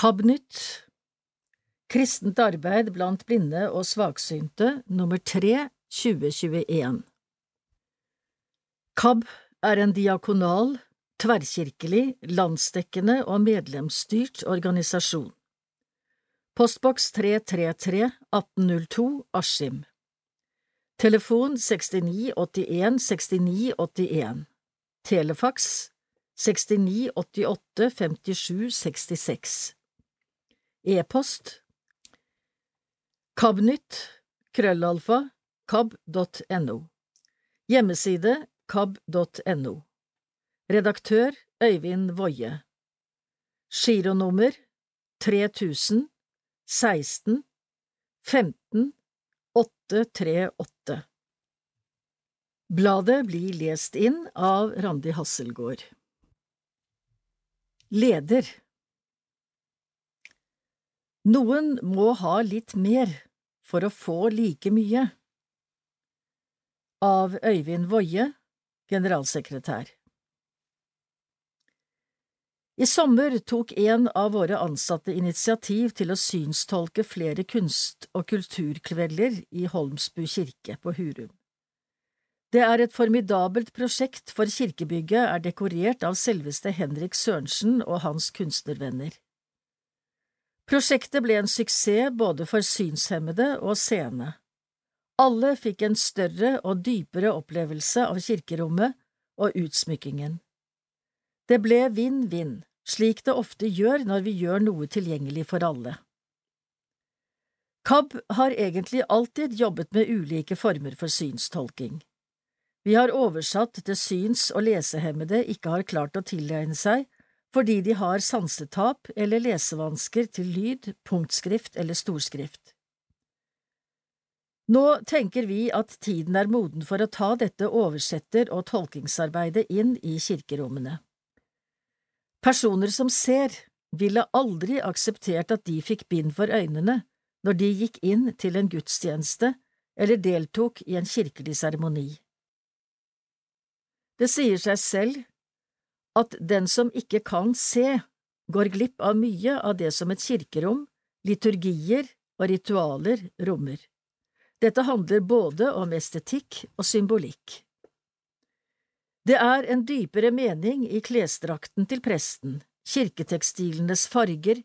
KAB-nytt. Kristent arbeid blant blinde og svaksynte nummer 3 2021 KAB er en diakonal, tverrkirkelig, landsdekkende og medlemsstyrt organisasjon. Postboks 333 1802 Askim. Telefon 69 81 69 81 Telefaks 69 88 57 66 E-post. Kabnytt krøllalfa kab.no Hjemmeside kab.no Redaktør Øyvind Woie Gironummer 3000 16 15 838 Bladet blir lest inn av Randi Hasselgaard. Leder Noen må ha litt mer for å få like mye. Av Øyvind Woie, generalsekretær. I sommer tok en av våre ansatte initiativ til å synstolke flere kunst- og kulturkvelder i Holmsbu kirke på Hurum. Det er et formidabelt prosjekt, for kirkebygget er dekorert av selveste Henrik Sørensen og hans kunstnervenner. Prosjektet ble en suksess både for synshemmede og seende. Alle fikk en større og dypere opplevelse av kirkerommet og utsmykkingen. Det ble vinn-vinn, slik det ofte gjør når vi gjør noe tilgjengelig for alle. KAB har egentlig alltid jobbet med ulike former for synstolking. Vi har oversatt det syns- og lesehemmede ikke har klart å tilegne seg, fordi de har sansetap eller lesevansker til lyd, punktskrift eller storskrift. Nå tenker vi at tiden er moden for å ta dette oversetter- og tolkingsarbeidet inn i kirkerommene. Personer som ser, ville aldri akseptert at de fikk bind for øynene når de gikk inn til en gudstjeneste eller deltok i en kirkelig seremoni. Det sier seg selv at den som ikke kan se, går glipp av mye av det som et kirkerom, liturgier og ritualer rommer. Dette handler både om estetikk og symbolikk. Det er en dypere mening i klesdrakten til presten, kirketekstilenes farger,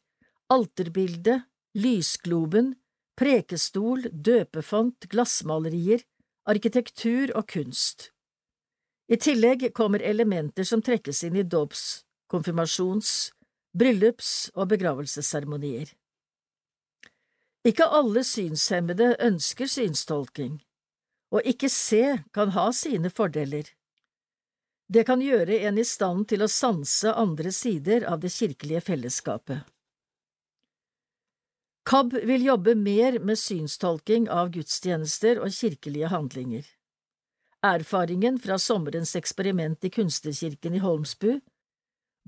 alterbildet, lysgloben, prekestol, døpefont, glassmalerier, arkitektur og kunst. I tillegg kommer elementer som trekkes inn i dåps-, konfirmasjons-, bryllups- og begravelsesseremonier. Ikke alle synshemmede ønsker synstolking, og ikke se kan ha sine fordeler. Det kan gjøre en i stand til å sanse andre sider av det kirkelige fellesskapet. KAB vil jobbe mer med synstolking av gudstjenester og kirkelige handlinger. Erfaringen fra sommerens eksperiment i Kunstnerkirken i Holmsbu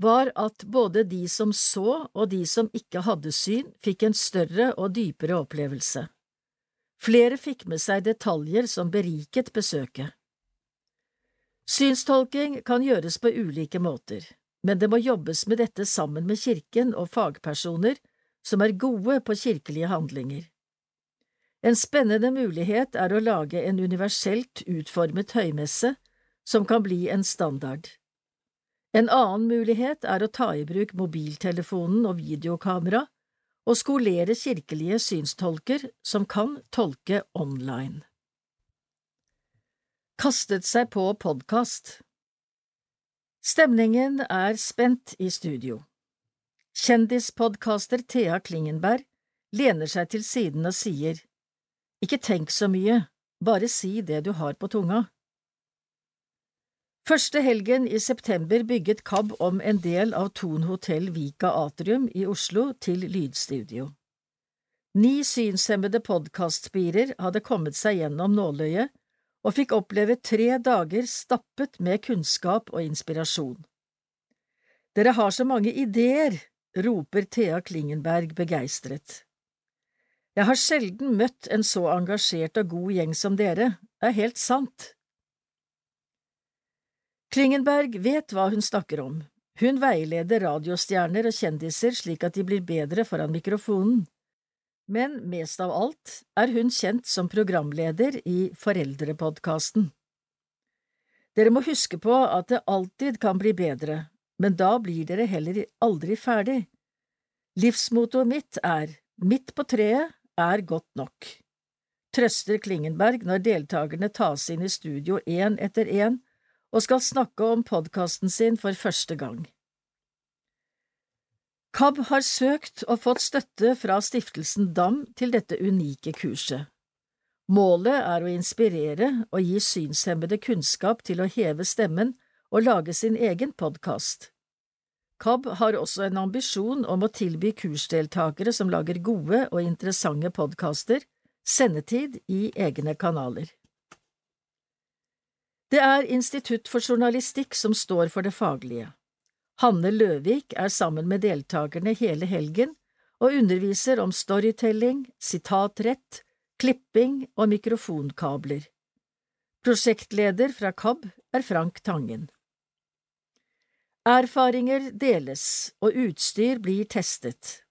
var at både de som så og de som ikke hadde syn, fikk en større og dypere opplevelse. Flere fikk med seg detaljer som beriket besøket. Synstolking kan gjøres på ulike måter, men det må jobbes med dette sammen med kirken og fagpersoner som er gode på kirkelige handlinger. En spennende mulighet er å lage en universelt utformet høymesse som kan bli en standard. En annen mulighet er å ta i bruk mobiltelefonen og videokamera og skolere kirkelige synstolker som kan tolke online. Kastet seg på podkast Stemningen er spent i studio. Kjendispodkaster Thea Klingenberg lener seg til siden og sier ikke tenk så mye, bare si det du har på tunga. Første helgen i september bygget KAB om en del av Thon hotell Vika Atrium i Oslo til lydstudio. Ni synshemmede podkastspirer hadde kommet seg gjennom nåløyet og fikk oppleve tre dager stappet med kunnskap og inspirasjon. Dere har så mange ideer, roper Thea Klingenberg begeistret. Jeg har sjelden møtt en så engasjert og god gjeng som dere, det er helt sant. Klingenberg vet hva hun snakker om, Hun veileder radiostjerner og kjendiser slik at de blir bedre foran mikrofonen. Men mest av alt er hun kjent som programleder i Foreldrepodkasten. Dere må huske på at det alltid kan bli bedre, men da blir dere heller aldri ferdig. Livsmottoet mitt er Midt på treet er godt nok. Trøster Klingenberg når deltakerne tas inn i studio én etter én og skal snakke om podkasten sin for første gang. KAB har søkt og fått støtte fra stiftelsen DAM til dette unike kurset. Målet er å inspirere og gi synshemmede kunnskap til å heve stemmen og lage sin egen podkast. KAB har også en ambisjon om å tilby kursdeltakere som lager gode og interessante podkaster, sendetid i egne kanaler. Det er Institutt for journalistikk som står for det faglige. Hanne Løvik er sammen med deltakerne hele helgen og underviser om storytelling, sitatrett, klipping og mikrofonkabler. Prosjektleder fra KAB er Frank Tangen. Erfaringer deles, og utstyr blir testet.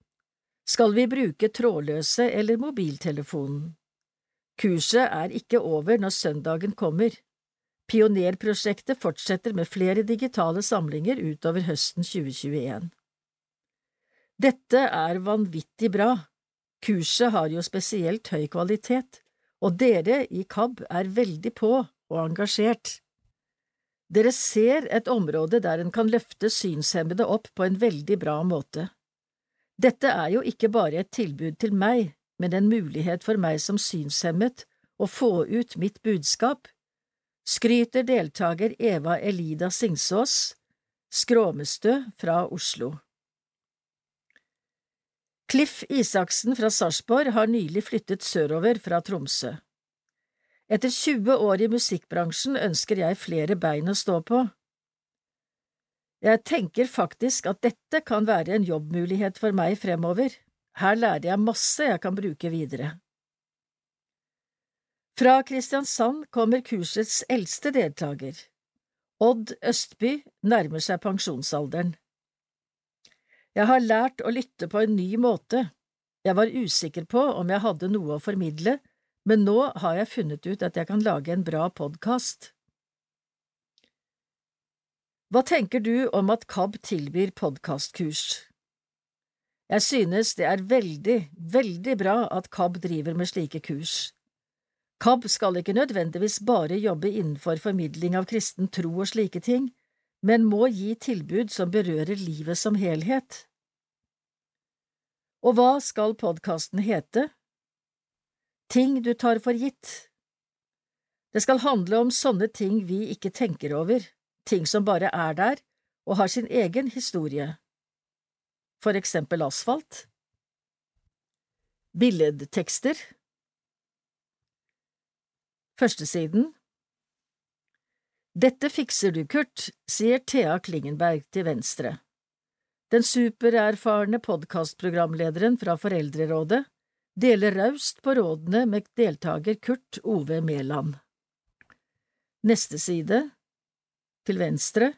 Skal vi bruke trådløse eller mobiltelefonen? Kurset er ikke over når søndagen kommer. Pionerprosjektet fortsetter med flere digitale samlinger utover høsten 2021. Dette er vanvittig bra, Kurset har jo spesielt høy kvalitet, og dere i KAB er veldig på og engasjert. Dere ser et område der en kan løfte synshemmede opp på en veldig bra måte. Dette er jo ikke bare et tilbud til meg, men en mulighet for meg som synshemmet å få ut mitt budskap, skryter deltaker Eva Elida Singsås, Skråmestø fra Oslo. Cliff Isaksen fra Sarpsborg har nylig flyttet sørover fra Tromsø. Etter 20 år i musikkbransjen ønsker jeg flere bein å stå på. Jeg tenker faktisk at dette kan være en jobbmulighet for meg fremover. Her lærer jeg masse jeg kan bruke videre. Fra Kristiansand kommer kursets eldste deltaker. Odd Østby nærmer seg pensjonsalderen. Jeg har lært å lytte på en ny måte. Jeg var usikker på om jeg hadde noe å formidle, men nå har jeg funnet ut at jeg kan lage en bra podkast. Hva tenker du om at KAB tilbyr podkastkurs? Jeg synes det er veldig, veldig bra at KAB driver med slike kurs. KAB skal ikke nødvendigvis bare jobbe innenfor formidling av kristen tro og slike ting, men må gi tilbud som berører livet som helhet. Og hva skal podkasten hete? Ting du tar for gitt. Det skal handle om sånne ting vi ikke tenker over, ting som bare er der og har sin egen historie. For eksempel asfalt. Billedtekster Førstesiden dette fikser du, Kurt, sier Thea Klingenberg til venstre. Den supererfarne podkastprogramlederen fra Foreldrerådet deler raust på rådene med deltaker Kurt Ove Mæland. Neste side, til venstre.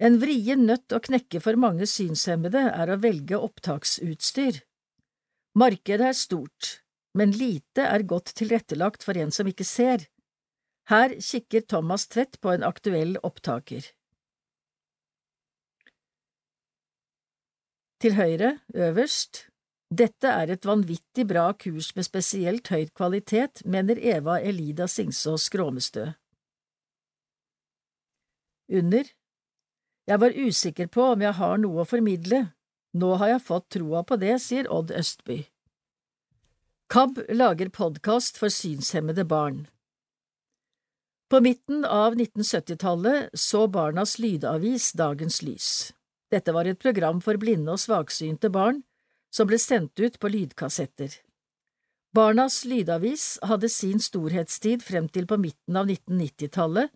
En vrien nøtt å knekke for mange synshemmede er å velge opptaksutstyr. Markedet er stort, men lite er godt tilrettelagt for en som ikke ser. Her kikker Thomas Tvedt på en aktuell opptaker. Til høyre, øverst, dette er et vanvittig bra kurs med spesielt høyt kvalitet, mener Eva Elida Singsås Skråmestø. Under, jeg var usikker på om jeg har noe å formidle, nå har jeg fått troa på det, sier Odd Østby. KAB lager podkast for synshemmede barn. På midten av 1970-tallet så Barnas Lydavis dagens lys. Dette var et program for blinde og svaksynte barn som ble sendt ut på lydkassetter. Barnas Lydavis hadde sin storhetstid frem til på midten av 1990-tallet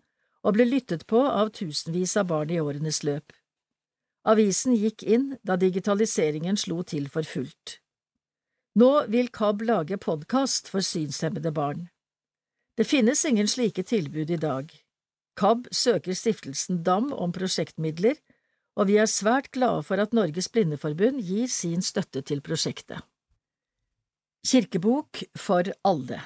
og ble lyttet på av tusenvis av barn i årenes løp. Avisen gikk inn da digitaliseringen slo til for fullt. Nå vil KAB lage podkast for synshemmede barn. Det finnes ingen slike tilbud i dag. KAB søker stiftelsen DAM om prosjektmidler, og vi er svært glade for at Norges Blindeforbund gir sin støtte til prosjektet. Kirkebok for alle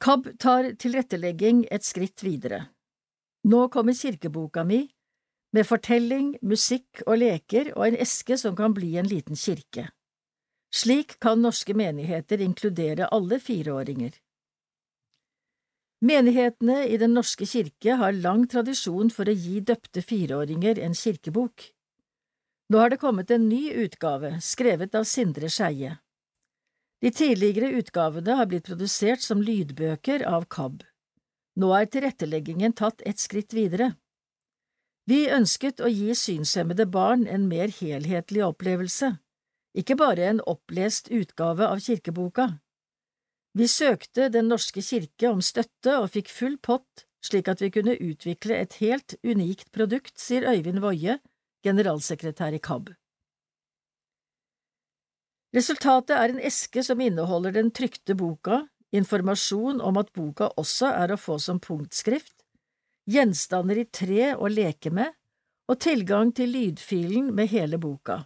KAB tar tilrettelegging et skritt videre. Nå kommer kirkeboka mi, med fortelling, musikk og leker og en eske som kan bli en liten kirke. Slik kan norske menigheter inkludere alle fireåringer. Menighetene i Den norske kirke har lang tradisjon for å gi døpte fireåringer en kirkebok. Nå har det kommet en ny utgave, skrevet av Sindre Skeie. De tidligere utgavene har blitt produsert som lydbøker av KAB. Nå er tilretteleggingen tatt et skritt videre. Vi ønsket å gi synshemmede barn en mer helhetlig opplevelse, ikke bare en opplest utgave av kirkeboka. Vi søkte Den norske kirke om støtte og fikk full pott slik at vi kunne utvikle et helt unikt produkt, sier Øyvind Woie, generalsekretær i KAB. Resultatet er en eske som inneholder den trykte boka, informasjon om at boka også er å få som punktskrift, gjenstander i tre å leke med og tilgang til lydfilen med hele boka.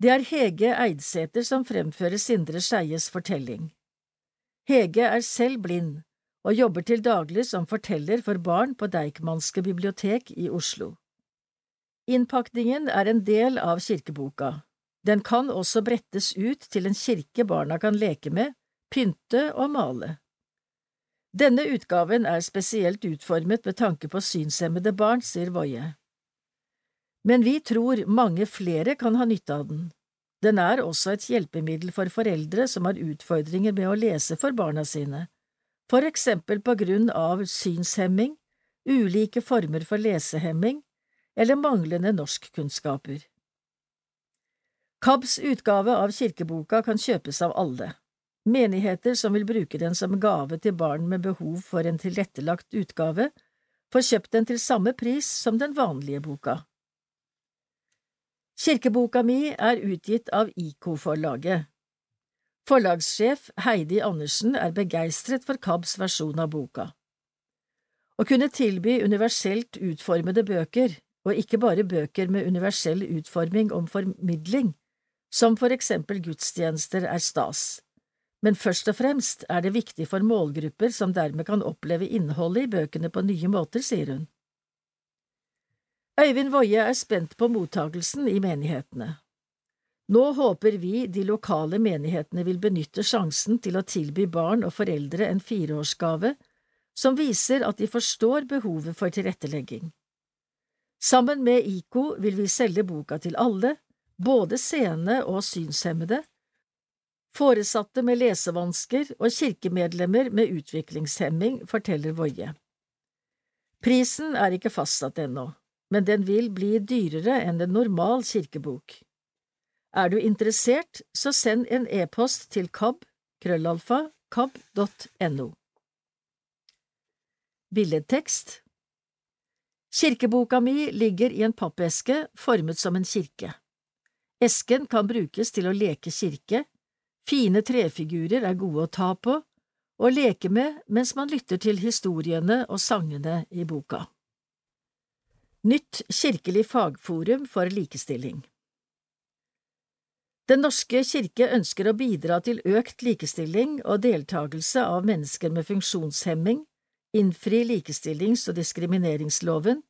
Det er Hege Eidsæter som fremfører Sindre Skeies fortelling. Hege er selv blind og jobber til daglig som forteller for barn på Deichmanske bibliotek i Oslo. Innpakningen er en del av kirkeboka. Den kan også brettes ut til en kirke barna kan leke med, pynte og male. Denne utgaven er spesielt utformet med tanke på synshemmede barn, sier Woie men vi tror mange flere kan ha nytte av den. Den er også et hjelpemiddel for foreldre som har utfordringer med å lese for barna sine, for eksempel på grunn av synshemming, ulike former for lesehemming eller manglende norskkunnskaper. KABs utgave av kirkeboka kan kjøpes av alle. Menigheter som vil bruke den som gave til barn med behov for en tilrettelagt utgave, får kjøpt den til samme pris som den vanlige boka. Kirkeboka mi er utgitt av IK-forlaget. Forlagssjef Heidi Andersen er begeistret for KABs versjon av boka. Å kunne tilby universelt utformede bøker, og ikke bare bøker med universell utforming om formidling, som for eksempel gudstjenester, er stas. Men først og fremst er det viktig for målgrupper som dermed kan oppleve innholdet i bøkene på nye måter, sier hun. Øyvind Woie er spent på mottagelsen i menighetene. Nå håper vi de lokale menighetene vil benytte sjansen til å tilby barn og foreldre en fireårsgave som viser at de forstår behovet for tilrettelegging. Sammen med IKO vil vi selge boka til alle, både seende og synshemmede, foresatte med lesevansker og kirkemedlemmer med utviklingshemming, forteller Woie. Prisen er ikke fastsatt ennå men den vil bli dyrere enn en normal kirkebok. Er du interessert, så send en e-post til kab, krøllalfa, kab.no. Billedtekst Kirkeboka mi ligger i en pappeske formet som en kirke. Esken kan brukes til å leke kirke, fine trefigurer er gode å ta på og leke med mens man lytter til historiene og sangene i boka. Nytt kirkelig fagforum for likestilling Den norske kirke ønsker å bidra til økt likestilling og deltakelse av mennesker med funksjonshemming, innfri likestillings- og diskrimineringsloven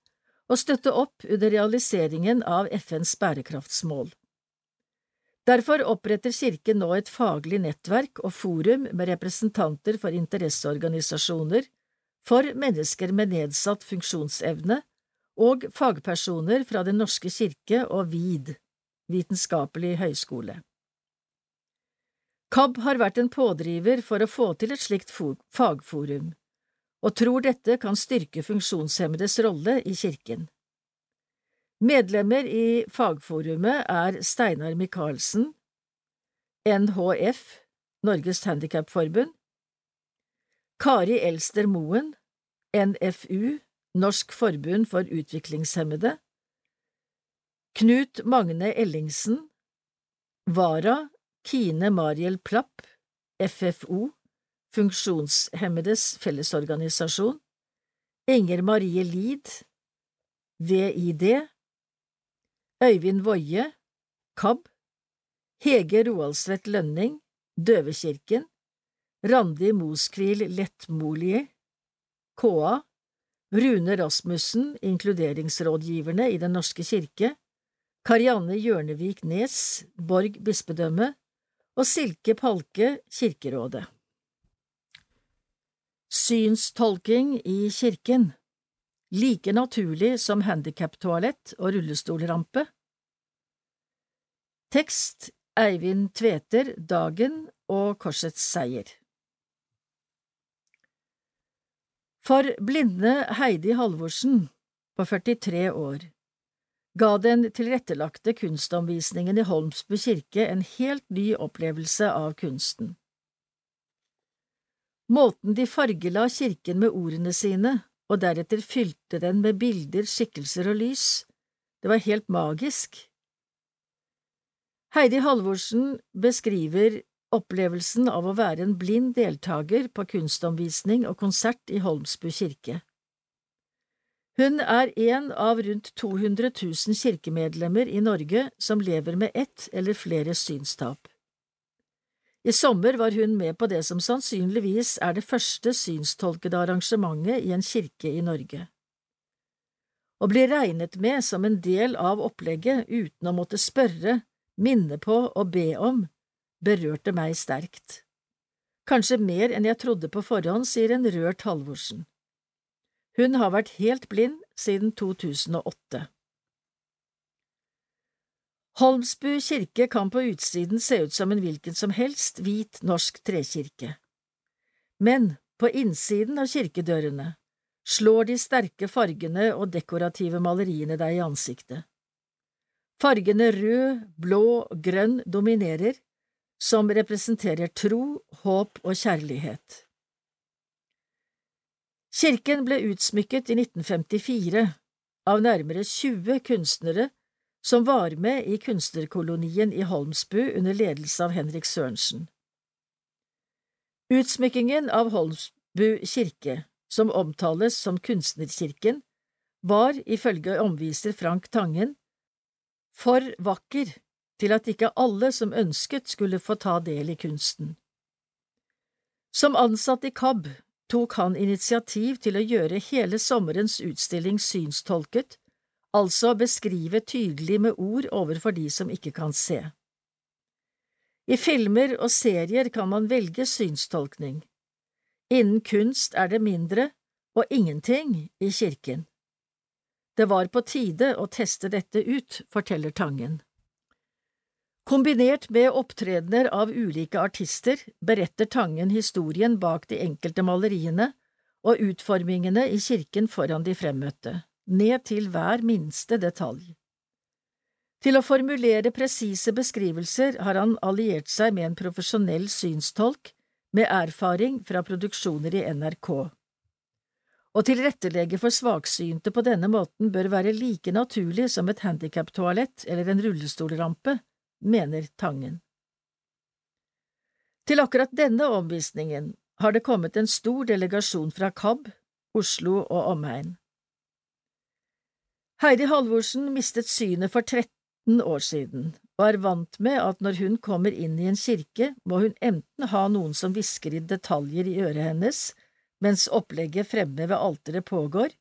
og støtte opp under realiseringen av FNs bærekraftsmål. Derfor oppretter Kirken nå et faglig nettverk og forum med representanter for interesseorganisasjoner, for mennesker med nedsatt funksjonsevne og fagpersoner fra Den norske kirke og VID, Vitenskapelig høgskole. KAB har vært en pådriver for å få til et slikt fagforum, og tror dette kan styrke funksjonshemmedes rolle i kirken. Medlemmer i fagforumet er Steinar Michaelsen, NHF, Norges Handikapforbund, Kari Elster Moen, NFU, Norsk forbund for utviklingshemmede, Knut Magne Ellingsen, Vara, Kine Mariel Plapp, FFO, Funksjonshemmedes Fellesorganisasjon, Inger Marie Lid, VID, Øyvind Woie, KAB, Hege Roaldsvedt Lønning, Døvekirken, Randi Moskvil Lettmolie, KA, Rune Rasmussen, inkluderingsrådgiverne i Den norske kirke, Karianne Hjørnevik Nes, Borg bispedømme, og Silke Palke, Kirkerådet. Synstolking i kirken. Like naturlig som handikaptoalett og rullestolrampe. Tekst Eivind Tveter, Dagen og Korsets seier For blinde Heidi Halvorsen, på 43 år, ga den tilrettelagte kunstomvisningen i Holmsbu kirke en helt ny opplevelse av kunsten. Måten de fargela kirken med ordene sine, og deretter fylte den med bilder, skikkelser og lys, det var helt magisk. Heidi Halvorsen beskriver opplevelsen av å være en blind deltaker på kunstomvisning og konsert i Holmsbu kirke. Hun er en av rundt 200 000 kirkemedlemmer i Norge som lever med ett eller flere synstap. I sommer var hun med på det som sannsynligvis er det første synstolkede arrangementet i en kirke i Norge. Å bli regnet med som en del av opplegget uten å måtte spørre, minne på og be om, berørte meg sterkt. Kanskje mer enn jeg trodde på forhånd, sier en rørt Halvorsen. Hun har vært helt blind siden 2008. Holmsbu kirke kan på utsiden se ut som en hvilken som helst hvit norsk trekirke. Men på innsiden av kirkedørene slår de sterke fargene og dekorative maleriene deg i ansiktet. Fargene rød, blå grønn dominerer, som representerer tro, håp og kjærlighet. Kirken ble utsmykket i 1954 av nærmere 20 kunstnere som var med i kunstnerkolonien i Holmsbu under ledelse av Henrik Sørensen. Utsmykkingen av Holmsbu kirke, som omtales som Kunstnerkirken, var, ifølge omviser Frank Tangen, for vakker til at ikke alle som ønsket skulle få ta del i kunsten. Som ansatt i KAB tok han initiativ til å gjøre hele sommerens utstilling synstolket altså beskrive tydelig med ord overfor de som ikke kan se. I filmer og serier kan man velge synstolkning. Innen kunst er det mindre og ingenting i kirken. Det var på tide å teste dette ut, forteller Tangen. Kombinert med opptredener av ulike artister beretter Tangen historien bak de enkelte maleriene og utformingene i kirken foran de fremmøtte ned til hver minste detalj. Til å formulere presise beskrivelser har han alliert seg med en profesjonell synstolk med erfaring fra produksjoner i NRK. Å tilrettelegge for svaksynte på denne måten bør være like naturlig som et handikaptoalett eller en rullestolrampe, mener Tangen. Til akkurat denne omvisningen har det kommet en stor delegasjon fra KAB, Oslo og omegn. Heidi Halvorsen mistet synet for 13 år siden, og er vant med at når hun kommer inn i en kirke, må hun enten ha noen som hvisker i detaljer i øret hennes mens opplegget fremme ved alteret pågår,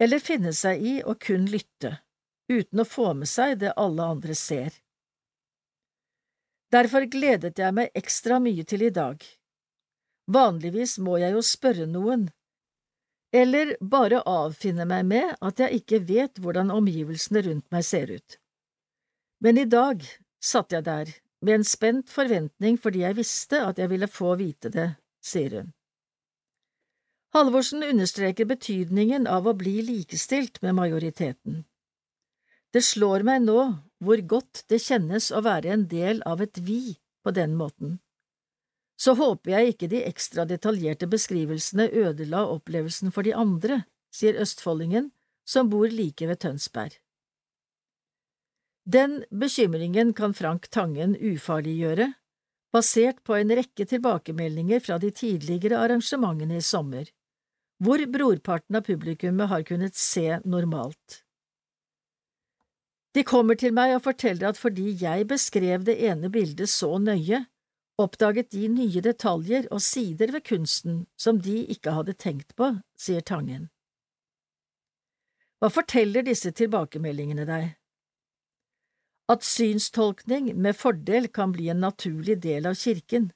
eller finne seg i å kun lytte, uten å få med seg det alle andre ser. Derfor gledet jeg meg ekstra mye til i dag. Vanligvis må jeg jo spørre noen, eller bare avfinne meg med at jeg ikke vet hvordan omgivelsene rundt meg ser ut. Men i dag satt jeg der med en spent forventning fordi jeg visste at jeg ville få vite det, sier hun. Halvorsen understreker betydningen av å bli likestilt med majoriteten. Det slår meg nå hvor godt det kjennes å være en del av et vi på den måten så håper jeg ikke de ekstra detaljerte beskrivelsene ødela opplevelsen for de andre, sier østfoldingen, som bor like ved Tønsberg. Den bekymringen kan Frank Tangen ufarliggjøre, basert på en rekke tilbakemeldinger fra de tidligere arrangementene i sommer, hvor brorparten av publikummet har kunnet se normalt. De kommer til meg og forteller at fordi jeg beskrev det ene bildet så nøye, oppdaget de nye detaljer og sider ved kunsten som de ikke hadde tenkt på, sier Tangen. Hva forteller disse tilbakemeldingene deg? At synstolkning med fordel kan bli en naturlig del av kirken.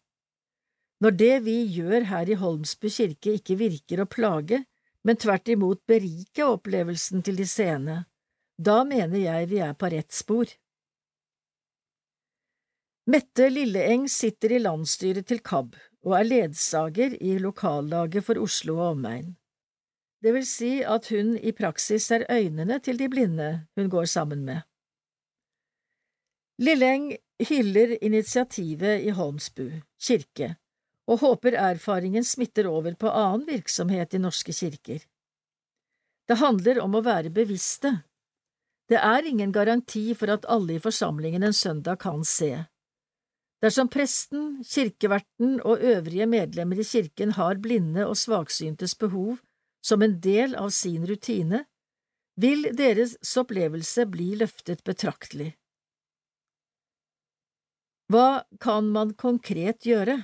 Når det vi gjør her i Holmsby kirke ikke virker å plage, men tvert imot berike opplevelsen til de seende, da mener jeg vi er på rett spor. Mette Lilleeng sitter i landsstyret til KAB og er ledsager i lokallaget for Oslo og omegn. Det vil si at hun i praksis er øynene til de blinde hun går sammen med. Lilleeng hyller initiativet i Holmsbu kirke og håper erfaringen smitter over på annen virksomhet i norske kirker. Det handler om å være bevisste. Det er ingen garanti for at alle i forsamlingen en søndag kan se. Dersom presten, kirkeverten og øvrige medlemmer i kirken har blinde og svaksyntes behov som en del av sin rutine, vil deres opplevelse bli løftet betraktelig. Hva kan man konkret gjøre?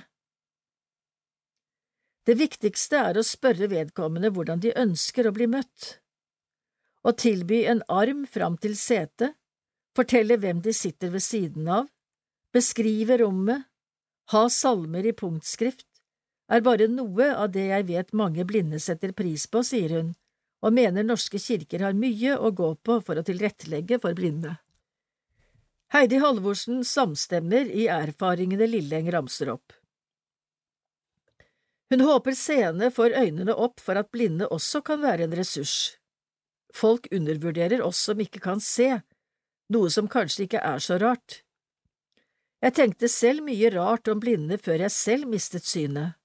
Det viktigste er å spørre vedkommende hvordan de ønsker å bli møtt. Å tilby en arm fram til setet, fortelle hvem de sitter ved siden av, beskrive rommet, ha salmer i punktskrift, er bare noe av det jeg vet mange blinde setter pris på, sier hun, og mener norske kirker har mye å gå på for å tilrettelegge for blinde. Heidi Halvorsen samstemmer i erfaringene Lilleng ramser opp. Hun håper seende får øynene opp for at blinde også kan være en ressurs. Folk undervurderer oss som ikke kan se, noe som kanskje ikke er så rart. Jeg tenkte selv mye rart om blinde før jeg selv mistet synet.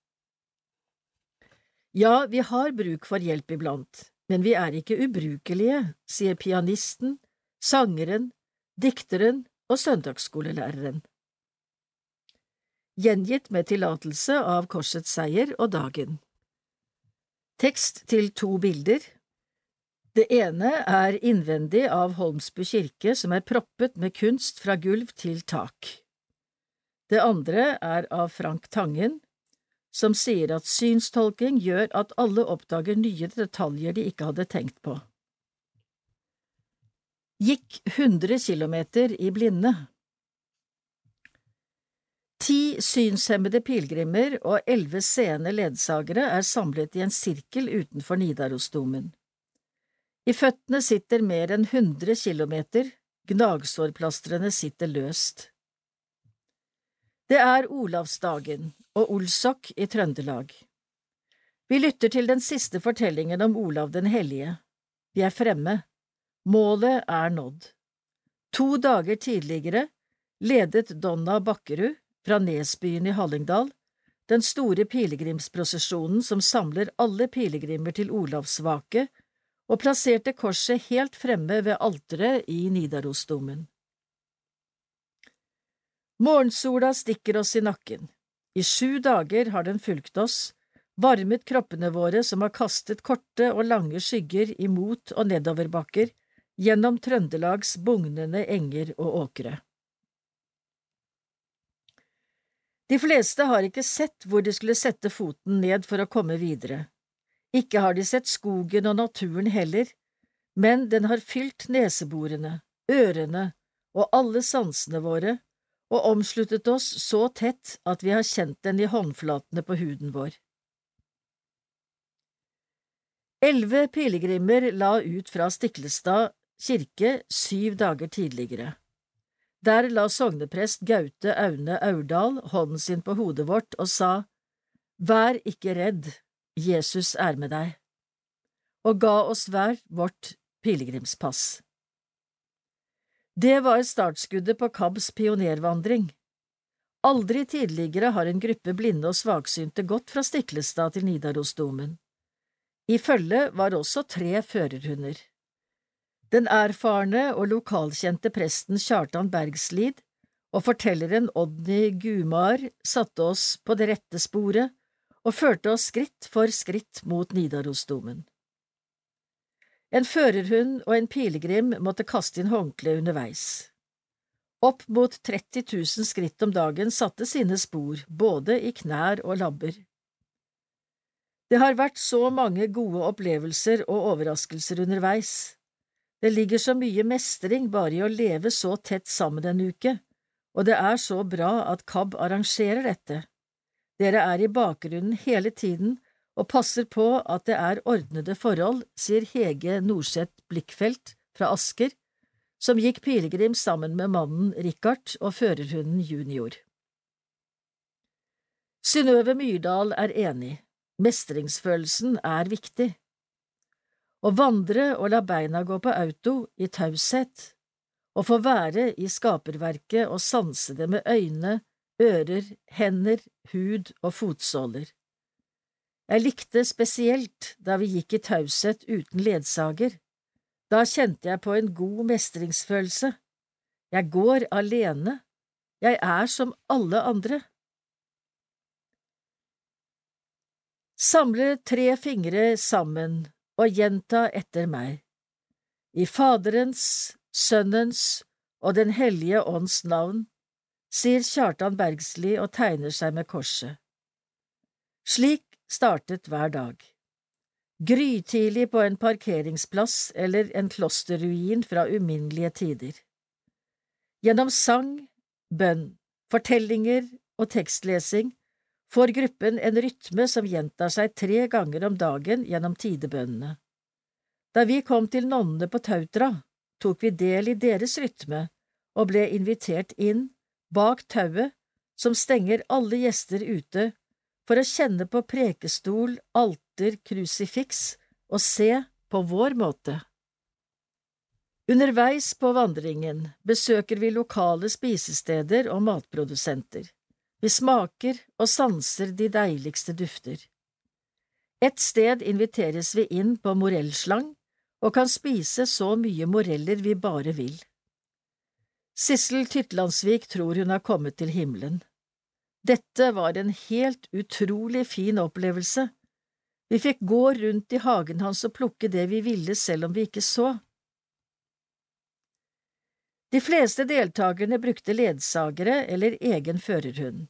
Ja, vi har bruk for hjelp iblant, men vi er ikke ubrukelige, sier pianisten, sangeren, dikteren og søndagsskolelæreren. Gjengitt med tillatelse av Korsets seier og Dagen. Tekst til to bilder Det ene er innvendig av Holmsbu kirke, som er proppet med kunst fra gulv til tak. Det andre er av Frank Tangen, som sier at synstolking gjør at alle oppdager nye detaljer de ikke hadde tenkt på. Gikk 100 kilometer i blinde Ti synshemmede pilegrimer og elleve seende ledsagere er samlet i en sirkel utenfor Nidarosdomen. I føttene sitter mer enn 100 kilometer, gnagsårplastrene sitter løst. Det er Olavsdagen og Olsok i Trøndelag. Vi lytter til den siste fortellingen om Olav den hellige. Vi er fremme. Målet er nådd. To dager tidligere ledet Donna Bakkerud fra Nesbyen i Hallingdal den store pilegrimsprosesjonen som samler alle pilegrimer til Olavsvake, og plasserte korset helt fremme ved alteret i Nidarosdomen. Morgensola stikker oss i nakken. I sju dager har den fulgt oss, varmet kroppene våre som har kastet korte og lange skygger imot og nedoverbakker, gjennom Trøndelags bugnende enger og åkre. De fleste har ikke sett hvor de skulle sette foten ned for å komme videre. Ikke har de sett skogen og naturen heller, men den har fylt neseborene, ørene og alle sansene våre og omsluttet oss så tett at vi har kjent den i håndflatene på huden vår. Elleve pilegrimer la ut fra Stiklestad kirke syv dager tidligere. Der la sogneprest Gaute Aune Aurdal hånden sin på hodet vårt og sa, Vær ikke redd, Jesus er med deg, og ga oss hver vårt pilegrimspass. Det var startskuddet på KABs pionervandring. Aldri tidligere har en gruppe blinde og svaksynte gått fra Stiklestad til Nidarosdomen. I følget var også tre førerhunder. Den erfarne og lokalkjente presten Kjartan Bergslid og fortelleren Odny Gumar satte oss på det rette sporet og førte oss skritt for skritt mot Nidarosdomen. En førerhund og en pilegrim måtte kaste inn håndkle underveis. Opp mot 30 000 skritt om dagen satte sine spor, både i knær og labber. Det har vært så mange gode opplevelser og overraskelser underveis. Det ligger så mye mestring bare i å leve så tett sammen en uke, og det er så bra at KAB arrangerer dette. Dere er i bakgrunnen hele tiden og passer på at det er ordnede forhold, sier Hege Norseth Blikkfelt fra Asker, som gikk pilegrim sammen med mannen Richard og førerhunden Junior. Synnøve Myrdal er enig, mestringsfølelsen er viktig. Å vandre og la beina gå på auto i taushet, å få være i skaperverket og sanse det med øyne, ører, hender, hud og fotsåler. Jeg likte spesielt da vi gikk i taushet uten ledsager. Da kjente jeg på en god mestringsfølelse. Jeg går alene. Jeg er som alle andre. Samle tre fingre sammen og gjenta etter meg. I Faderens, Sønnens og Den hellige ånds navn, sier Kjartan Bergsli og tegner seg med korset. Slik startet hver dag. Grytidlig på en parkeringsplass eller en klosterruin fra uminnelige tider. Gjennom sang, bønn, fortellinger og tekstlesing får gruppen en rytme som gjentar seg tre ganger om dagen gjennom tidebønnene. Da vi kom til nonnene på Tautra, tok vi del i deres rytme og ble invitert inn, bak tauet, som stenger alle gjester ute for å kjenne på prekestol, alter, krusifiks og se på vår måte. Underveis på vandringen besøker vi lokale spisesteder og matprodusenter. Vi smaker og sanser de deiligste dufter. Et sted inviteres vi inn på morellslang og kan spise så mye moreller vi bare vil. Sissel Tytlandsvik tror hun har kommet til himmelen. Dette var en helt utrolig fin opplevelse. Vi fikk gå rundt i hagen hans og plukke det vi ville selv om vi ikke så. De fleste deltakerne brukte ledsagere eller egen førerhund.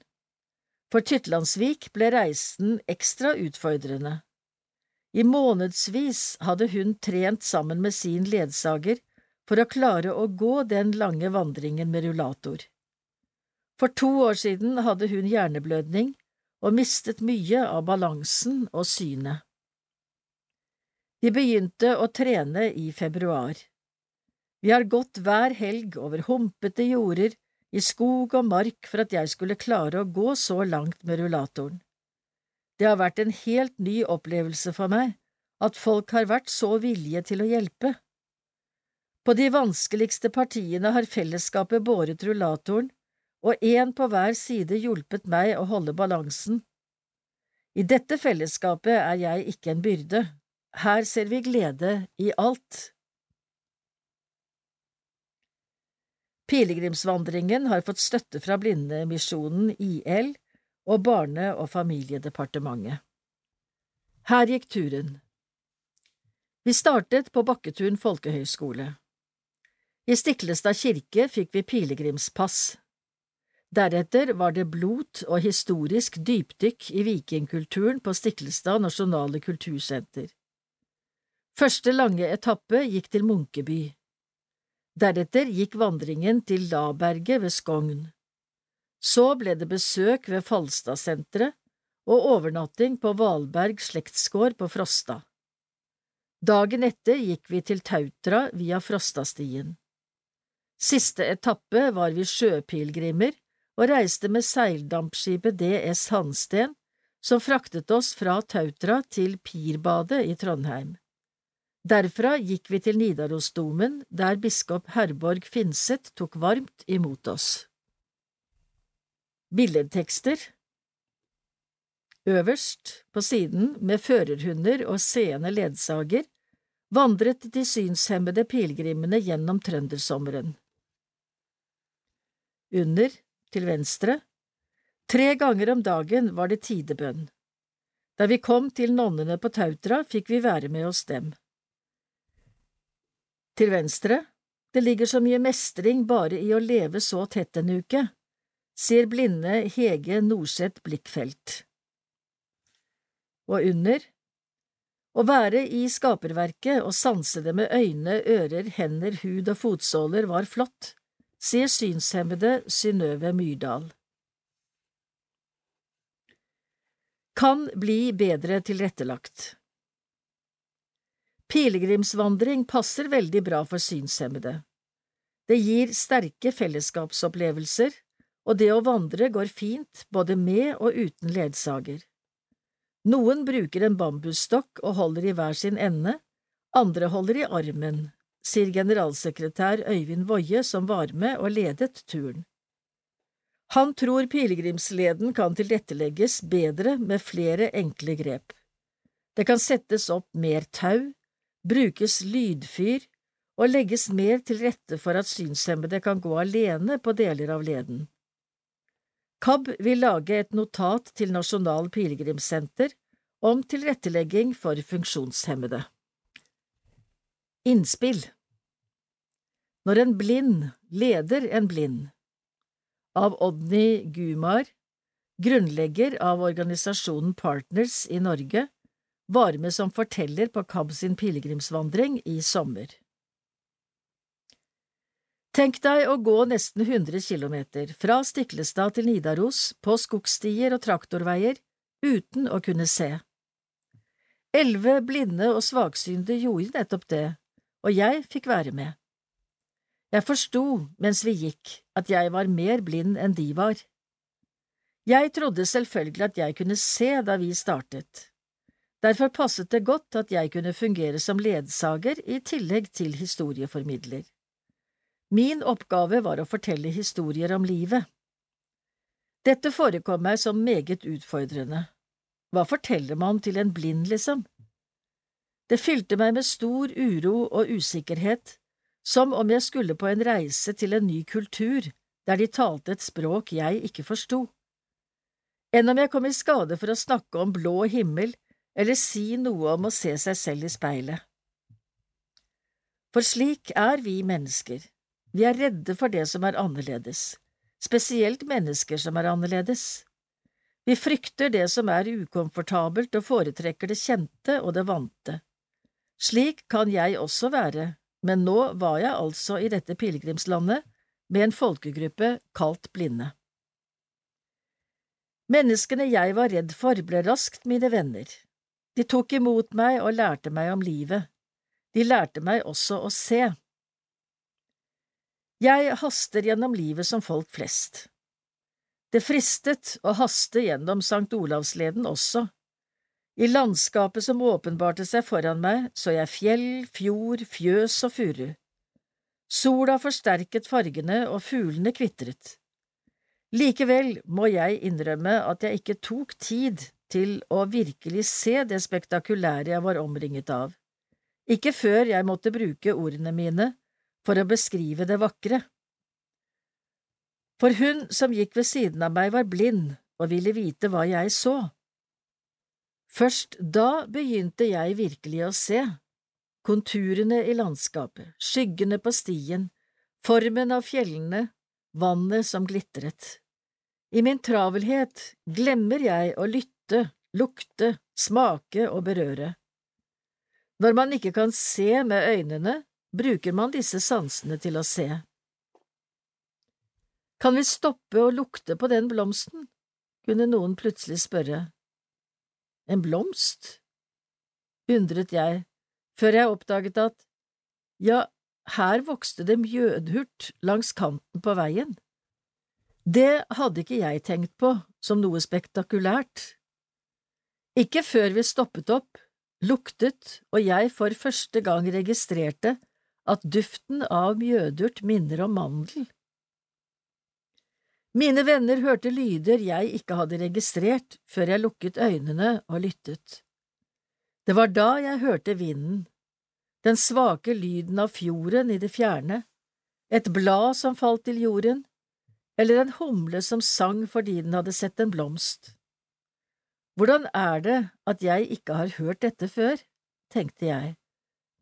For Tytlandsvik ble reisen ekstra utfordrende. I månedsvis hadde hun trent sammen med sin ledsager for å klare å gå den lange vandringen med rullator. For to år siden hadde hun hjerneblødning og mistet mye av balansen og synet. Vi begynte å trene i februar. Vi har gått hver helg over humpete jorder, i skog og mark for at jeg skulle klare å gå så langt med rullatoren. Det har vært en helt ny opplevelse for meg at folk har vært så villige til å hjelpe. På de vanskeligste partiene har fellesskapet båret rullatoren og én på hver side hjulpet meg å holde balansen. I dette fellesskapet er jeg ikke en byrde, her ser vi glede i alt. Pilegrimsvandringen har fått støtte fra Blindemisjonen IL og Barne- og familiedepartementet. Her gikk turen. Vi startet på Bakketun folkehøgskole. I Stiklestad kirke fikk vi pilegrimspass. Deretter var det blot og historisk dypdykk i vikingkulturen på Stiklestad nasjonale kultursenter. Første lange etappe gikk til Munkeby. Deretter gikk vandringen til Laberget ved Skogn. Så ble det besøk ved Falstadsenteret og overnatting på Valberg slektsgård på Frosta. Dagen etter gikk vi til Tautra via Frostastien. Siste etappe var vi sjøpilegrimer og reiste med seildampskipet DS Hansten, som fraktet oss fra Tautra til Pirbadet i Trondheim. Derfra gikk vi til Nidarosdomen, der biskop Herborg Finseth tok varmt imot oss. Billedtekster Øverst, på siden, med førerhunder og seende ledsager, vandret de synshemmede pilegrimene gjennom trøndersommeren. Under, til venstre. Tre ganger om dagen var det tidebønn. Da vi kom til nonnene på Tautra, fikk vi være med hos dem. Til venstre, det ligger så mye mestring bare i å leve så tett en uke, sier blinde Hege Norseth Blikkfelt. Og under, å være i skaperverket og sanse det med øyne, ører, hender, hud og fotsåler var flott, sier synshemmede Synnøve Myrdal. Kan bli bedre tilrettelagt Pilegrimsvandring passer veldig bra for synshemmede. Det gir sterke fellesskapsopplevelser, og det å vandre går fint både med og uten ledsager. Noen bruker en bambusstokk og holder i hver sin ende, andre holder i armen, sier generalsekretær Øyvind Woie som var med og ledet turen. Han tror pilegrimsleden kan tilrettelegges bedre med flere enkle grep. Det kan settes opp mer tau, brukes lydfyr og legges mer til rette for at synshemmede kan gå alene på deler av leden. KAB vil lage et notat til Nasjonal pilegrimssenter om tilrettelegging for funksjonshemmede. Innspill Når en blind leder en blind Av Odny Gumar, grunnlegger av organisasjonen Partners i Norge, var med som forteller på KAB sin pilegrimsvandring i sommer. Tenk deg å gå nesten 100 kilometer, fra Stiklestad til Nidaros, på skogstier og traktorveier, uten å kunne se. Elleve blinde og svaksynte gjorde nettopp det, og jeg fikk være med. Jeg forsto, mens vi gikk, at jeg var mer blind enn de var. Jeg trodde selvfølgelig at jeg kunne se da vi startet. Derfor passet det godt at jeg kunne fungere som ledsager i tillegg til historieformidler. Min oppgave var å fortelle historier om livet. Dette forekom meg som meget utfordrende. Hva forteller man til en blind, liksom? Det fylte meg med stor uro og usikkerhet, som om jeg skulle på en reise til en ny kultur der de talte et språk jeg ikke forsto. Enn om jeg kom i skade for å snakke om blå himmel eller si noe om å se seg selv i speilet. For slik er vi mennesker. Vi er redde for det som er annerledes, spesielt mennesker som er annerledes. Vi frykter det som er ukomfortabelt og foretrekker det kjente og det vante. Slik kan jeg også være, men nå var jeg altså i dette pilegrimslandet med en folkegruppe kalt blinde. Menneskene jeg var redd for, ble raskt mine venner. De tok imot meg og lærte meg om livet. De lærte meg også å se. Jeg haster gjennom livet som folk flest. Det fristet å haste gjennom Sankt Olavsleden også. I landskapet som åpenbarte seg foran meg, så jeg fjell, fjord, fjøs og furu. Sola forsterket fargene, og fuglene kvitret. Likevel må jeg innrømme at jeg ikke tok tid til å virkelig se det spektakulære jeg var omringet av, ikke før jeg måtte bruke ordene mine for å beskrive det vakre. For hun som gikk ved siden av meg, var blind og ville vite hva jeg så. Først da begynte jeg virkelig å se, konturene i landskapet, skyggene på stien, formen av fjellene, vannet som glitret. I min travelhet glemmer jeg å lytte, lukte, smake og berøre. Når man ikke kan se med øynene, bruker man disse sansene til å se. Kan vi stoppe å lukte på den blomsten? kunne noen plutselig spørre. En blomst? undret jeg, før jeg oppdaget at, ja, her vokste det mjødhurt langs kanten på veien. Det hadde ikke jeg tenkt på som noe spektakulært. Ikke før vi stoppet opp, luktet og jeg for første gang registrerte at duften av mjødurt minner om mandel. Mine venner hørte lyder jeg ikke hadde registrert før jeg lukket øynene og lyttet. Det var da jeg hørte vinden, den svake lyden av fjorden i det fjerne, et blad som falt til jorden, eller en humle som sang fordi den hadde sett en blomst. Hvordan er det at jeg ikke har hørt dette før, tenkte jeg,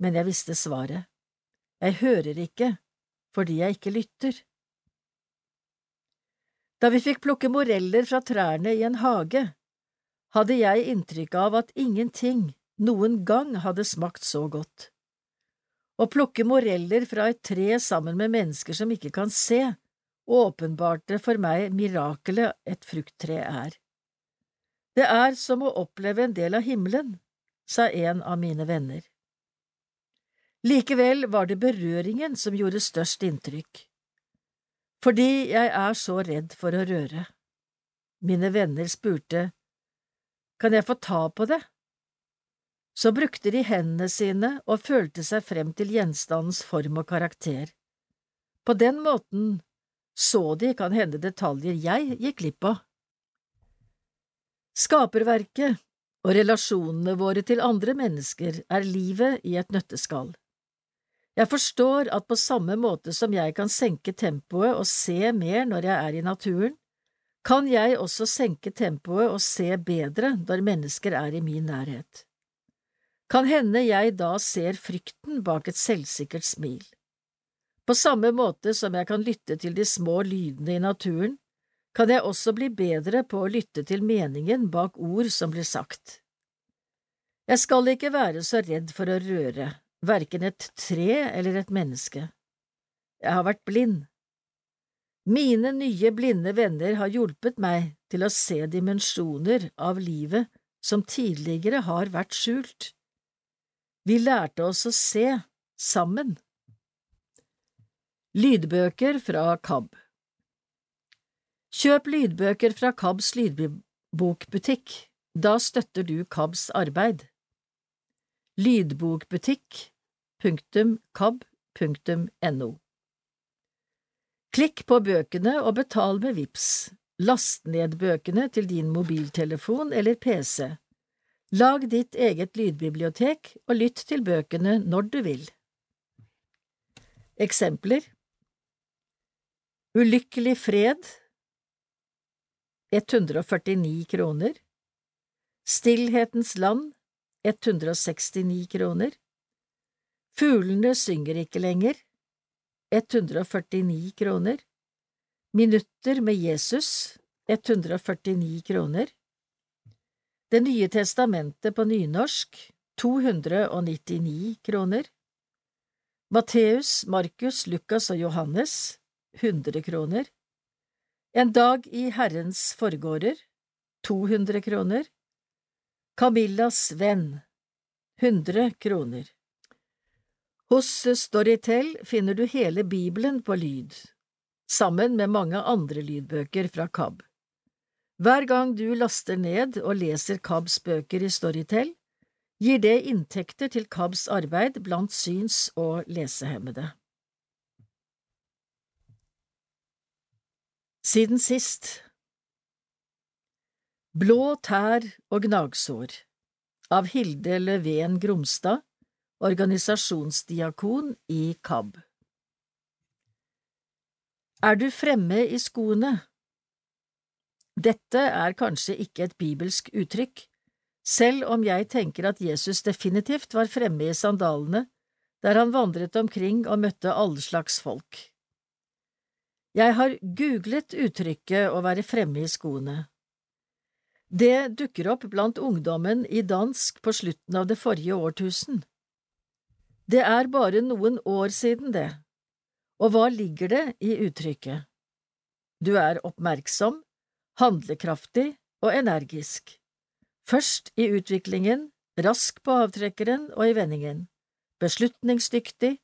men jeg visste svaret. Jeg hører ikke fordi jeg ikke lytter. Da vi fikk plukke moreller fra trærne i en hage, hadde jeg inntrykk av at ingenting noen gang hadde smakt så godt. Å plukke moreller fra et tre sammen med mennesker som ikke kan se, åpenbarte for meg mirakelet et frukttre er. Det er som å oppleve en del av himmelen, sa en av mine venner. Likevel var det berøringen som gjorde størst inntrykk, fordi jeg er så redd for å røre. Mine venner spurte, kan jeg få ta på det? Så brukte de hendene sine og følte seg frem til gjenstandens form og karakter. På den måten så de kan hende detaljer jeg gikk glipp av. Skaperverket og relasjonene våre til andre mennesker er livet i et nøtteskall. Jeg forstår at på samme måte som jeg kan senke tempoet og se mer når jeg er i naturen, kan jeg også senke tempoet og se bedre når mennesker er i min nærhet. Kan hende jeg da ser frykten bak et selvsikkert smil. På samme måte som jeg kan lytte til de små lydene i naturen, kan jeg også bli bedre på å lytte til meningen bak ord som blir sagt. Jeg skal ikke være så redd for å røre, verken et tre eller et menneske. Jeg har vært blind. Mine nye blinde venner har hjulpet meg til å se dimensjoner av livet som tidligere har vært skjult. Vi lærte oss å se sammen. Lydbøker fra KAB Kjøp lydbøker fra KABs lydbokbutikk, da støtter du KABs arbeid. Lydbokbutikk.kab.no Klikk på bøkene og betal med VIPS. Last ned bøkene til din mobiltelefon eller PC. Lag ditt eget lydbibliotek og lytt til bøkene når du vil. Eksempler Ulykkelig fred 149 kroner Stillhetens land 169 kroner. Fuglene synger ikke lenger, 149 kroner. Minutter med Jesus, 149 kroner. Det nye testamentet på nynorsk, 299 kroner. Matteus, Markus, Lukas og Johannes, 100 kroner. En dag i Herrens forgårder, 200 kroner. Camillas venn, 100 kroner. Hos Storytel finner du hele Bibelen på lyd, sammen med mange andre lydbøker fra KAB. Hver gang du laster ned og leser KABs bøker i Storytel, gir det inntekter til KABs arbeid blant syns- og lesehemmede. Siden sist Blå tær og gnagsår av Hilde Løven Gromstad, organisasjonsdiakon i KAB. Er du fremme i skoene? Dette er kanskje ikke et bibelsk uttrykk, selv om jeg tenker at Jesus definitivt var fremme i sandalene der han vandret omkring og møtte alle slags folk. Jeg har googlet uttrykket å være fremme i skoene. Det dukker opp blant ungdommen i dansk på slutten av det forrige årtusen. Det er bare noen år siden det, og hva ligger det i uttrykket? Du er oppmerksom, handlekraftig og energisk, først i utviklingen, rask på avtrekkeren og i vendingen, beslutningsdyktig,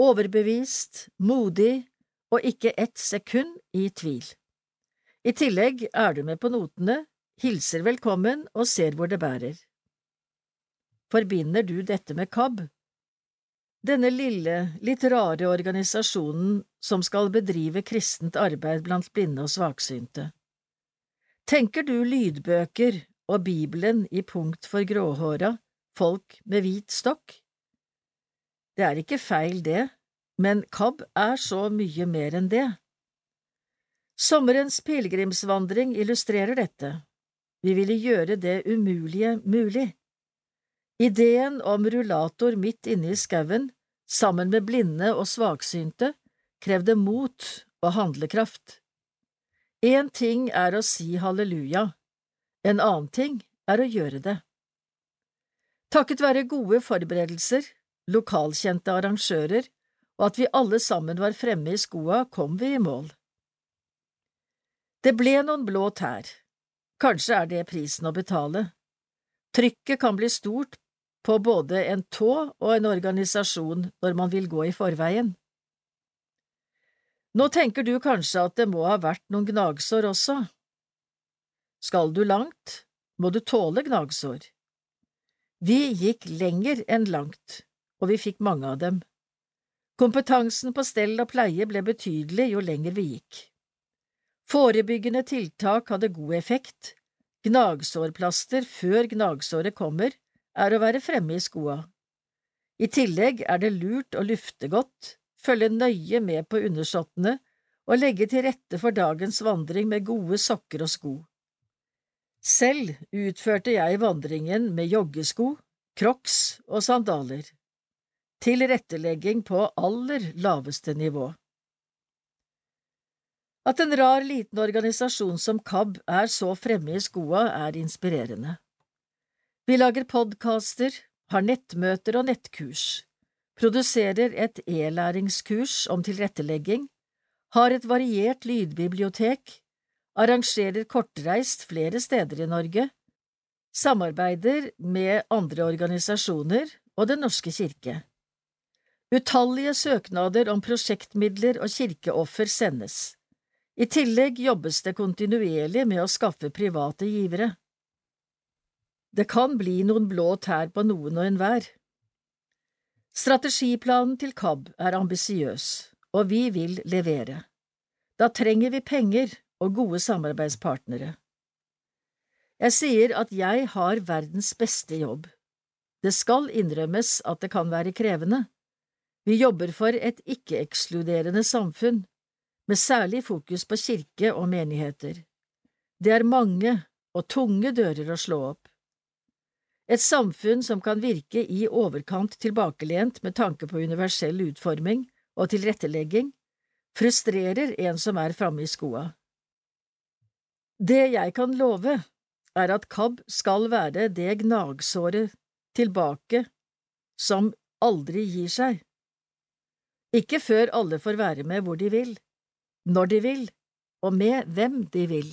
overbevist, modig og ikke ett sekund i tvil. I tillegg er du med på notene hilser velkommen og ser hvor det bærer. Forbinder du dette med KAB? Denne lille, litt rare organisasjonen som skal bedrive kristent arbeid blant blinde og svaksynte. Tenker du lydbøker og Bibelen i punkt for gråhåra, folk med hvit stokk? Det er ikke feil, det, men KAB er så mye mer enn det. Sommerens pilegrimsvandring illustrerer dette. vi ville gjøre det umulige mulig. Ideen om rullator midt inne i skauen, sammen med blinde og svaksynte, krevde mot og handlekraft. Én ting er å si halleluja, en annen ting er å gjøre det. Takket være gode forberedelser, lokalkjente arrangører og at vi alle sammen var fremme i skoa, kom vi i mål. Det ble noen blå tær, kanskje er det prisen å betale. Trykket kan bli stort på både en tå og en organisasjon når man vil gå i forveien. Nå tenker du kanskje at det må ha vært noen gnagsår også. Skal du langt, må du tåle gnagsår. Vi gikk lenger enn langt, og vi fikk mange av dem. Kompetansen på stell og pleie ble betydelig jo lenger vi gikk. Forebyggende tiltak hadde god effekt, gnagsårplaster før gnagsåret kommer er å være fremme i skoa. I tillegg er det lurt å lufte godt, følge nøye med på undersåttene og legge til rette for dagens vandring med gode sokker og sko. Selv utførte jeg vandringen med joggesko, crocs og sandaler. Tilrettelegging på aller laveste nivå. At en rar liten organisasjon som KAB er så fremme i skoa, er inspirerende. Vi lager podkaster, har nettmøter og nettkurs produserer et e-læringskurs om tilrettelegging, har et variert lydbibliotek, arrangerer kortreist flere steder i Norge, samarbeider med andre organisasjoner og Den norske kirke. Utallige søknader om prosjektmidler og kirkeoffer sendes. I tillegg jobbes det kontinuerlig med å skaffe private givere. Det kan bli noen blå tær på noen og enhver. Strategiplanen til KAB er ambisiøs, og vi vil levere. Da trenger vi penger og gode samarbeidspartnere. Jeg sier at jeg har verdens beste jobb. Det skal innrømmes at det kan være krevende. Vi jobber for et ikke-ekskluderende samfunn, med særlig fokus på kirke og menigheter. Det er mange og tunge dører å slå opp. Et samfunn som kan virke i overkant tilbakelent med tanke på universell utforming og tilrettelegging, frustrerer en som er framme i skoa. Det jeg kan love, er at KAB skal være det gnagsåret tilbake som aldri gir seg. Ikke før alle får være med hvor de vil, når de vil, og med hvem de vil.